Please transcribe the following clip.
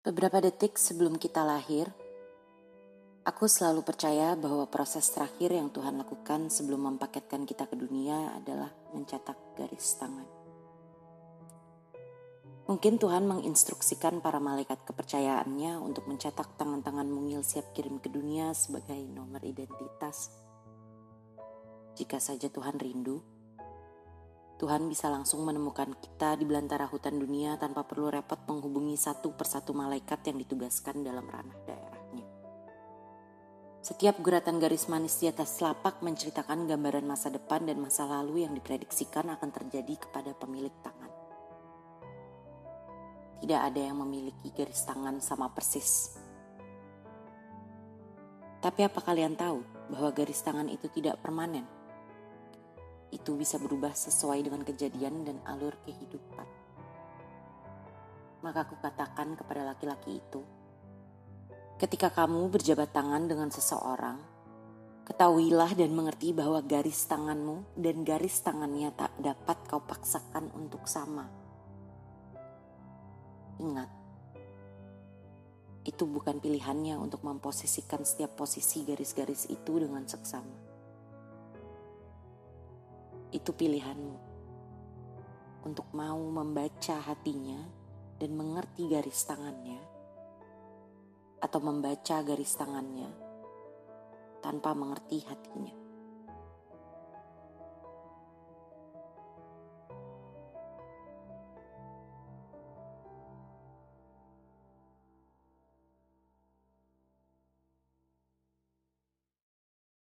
Beberapa detik sebelum kita lahir, aku selalu percaya bahwa proses terakhir yang Tuhan lakukan sebelum mempaketkan kita ke dunia adalah mencetak garis tangan. Mungkin Tuhan menginstruksikan para malaikat kepercayaannya untuk mencetak tangan-tangan mungil siap kirim ke dunia sebagai nomor identitas. Jika saja Tuhan rindu, Tuhan bisa langsung menemukan kita di belantara hutan dunia tanpa perlu repot menghubungi satu persatu malaikat yang ditugaskan dalam ranah daerahnya. Setiap guratan garis manis di atas telapak menceritakan gambaran masa depan dan masa lalu yang diprediksikan akan terjadi kepada pemilik tangan. Tidak ada yang memiliki garis tangan sama persis. Tapi apa kalian tahu bahwa garis tangan itu tidak permanen? Itu bisa berubah sesuai dengan kejadian dan alur kehidupan. Maka aku katakan kepada laki-laki itu, ketika kamu berjabat tangan dengan seseorang, ketahuilah dan mengerti bahwa garis tanganmu dan garis tangannya tak dapat kau paksakan untuk sama. Ingat, itu bukan pilihannya untuk memposisikan setiap posisi garis-garis itu dengan seksama itu pilihanmu untuk mau membaca hatinya dan mengerti garis tangannya, atau membaca garis tangannya tanpa mengerti hatinya.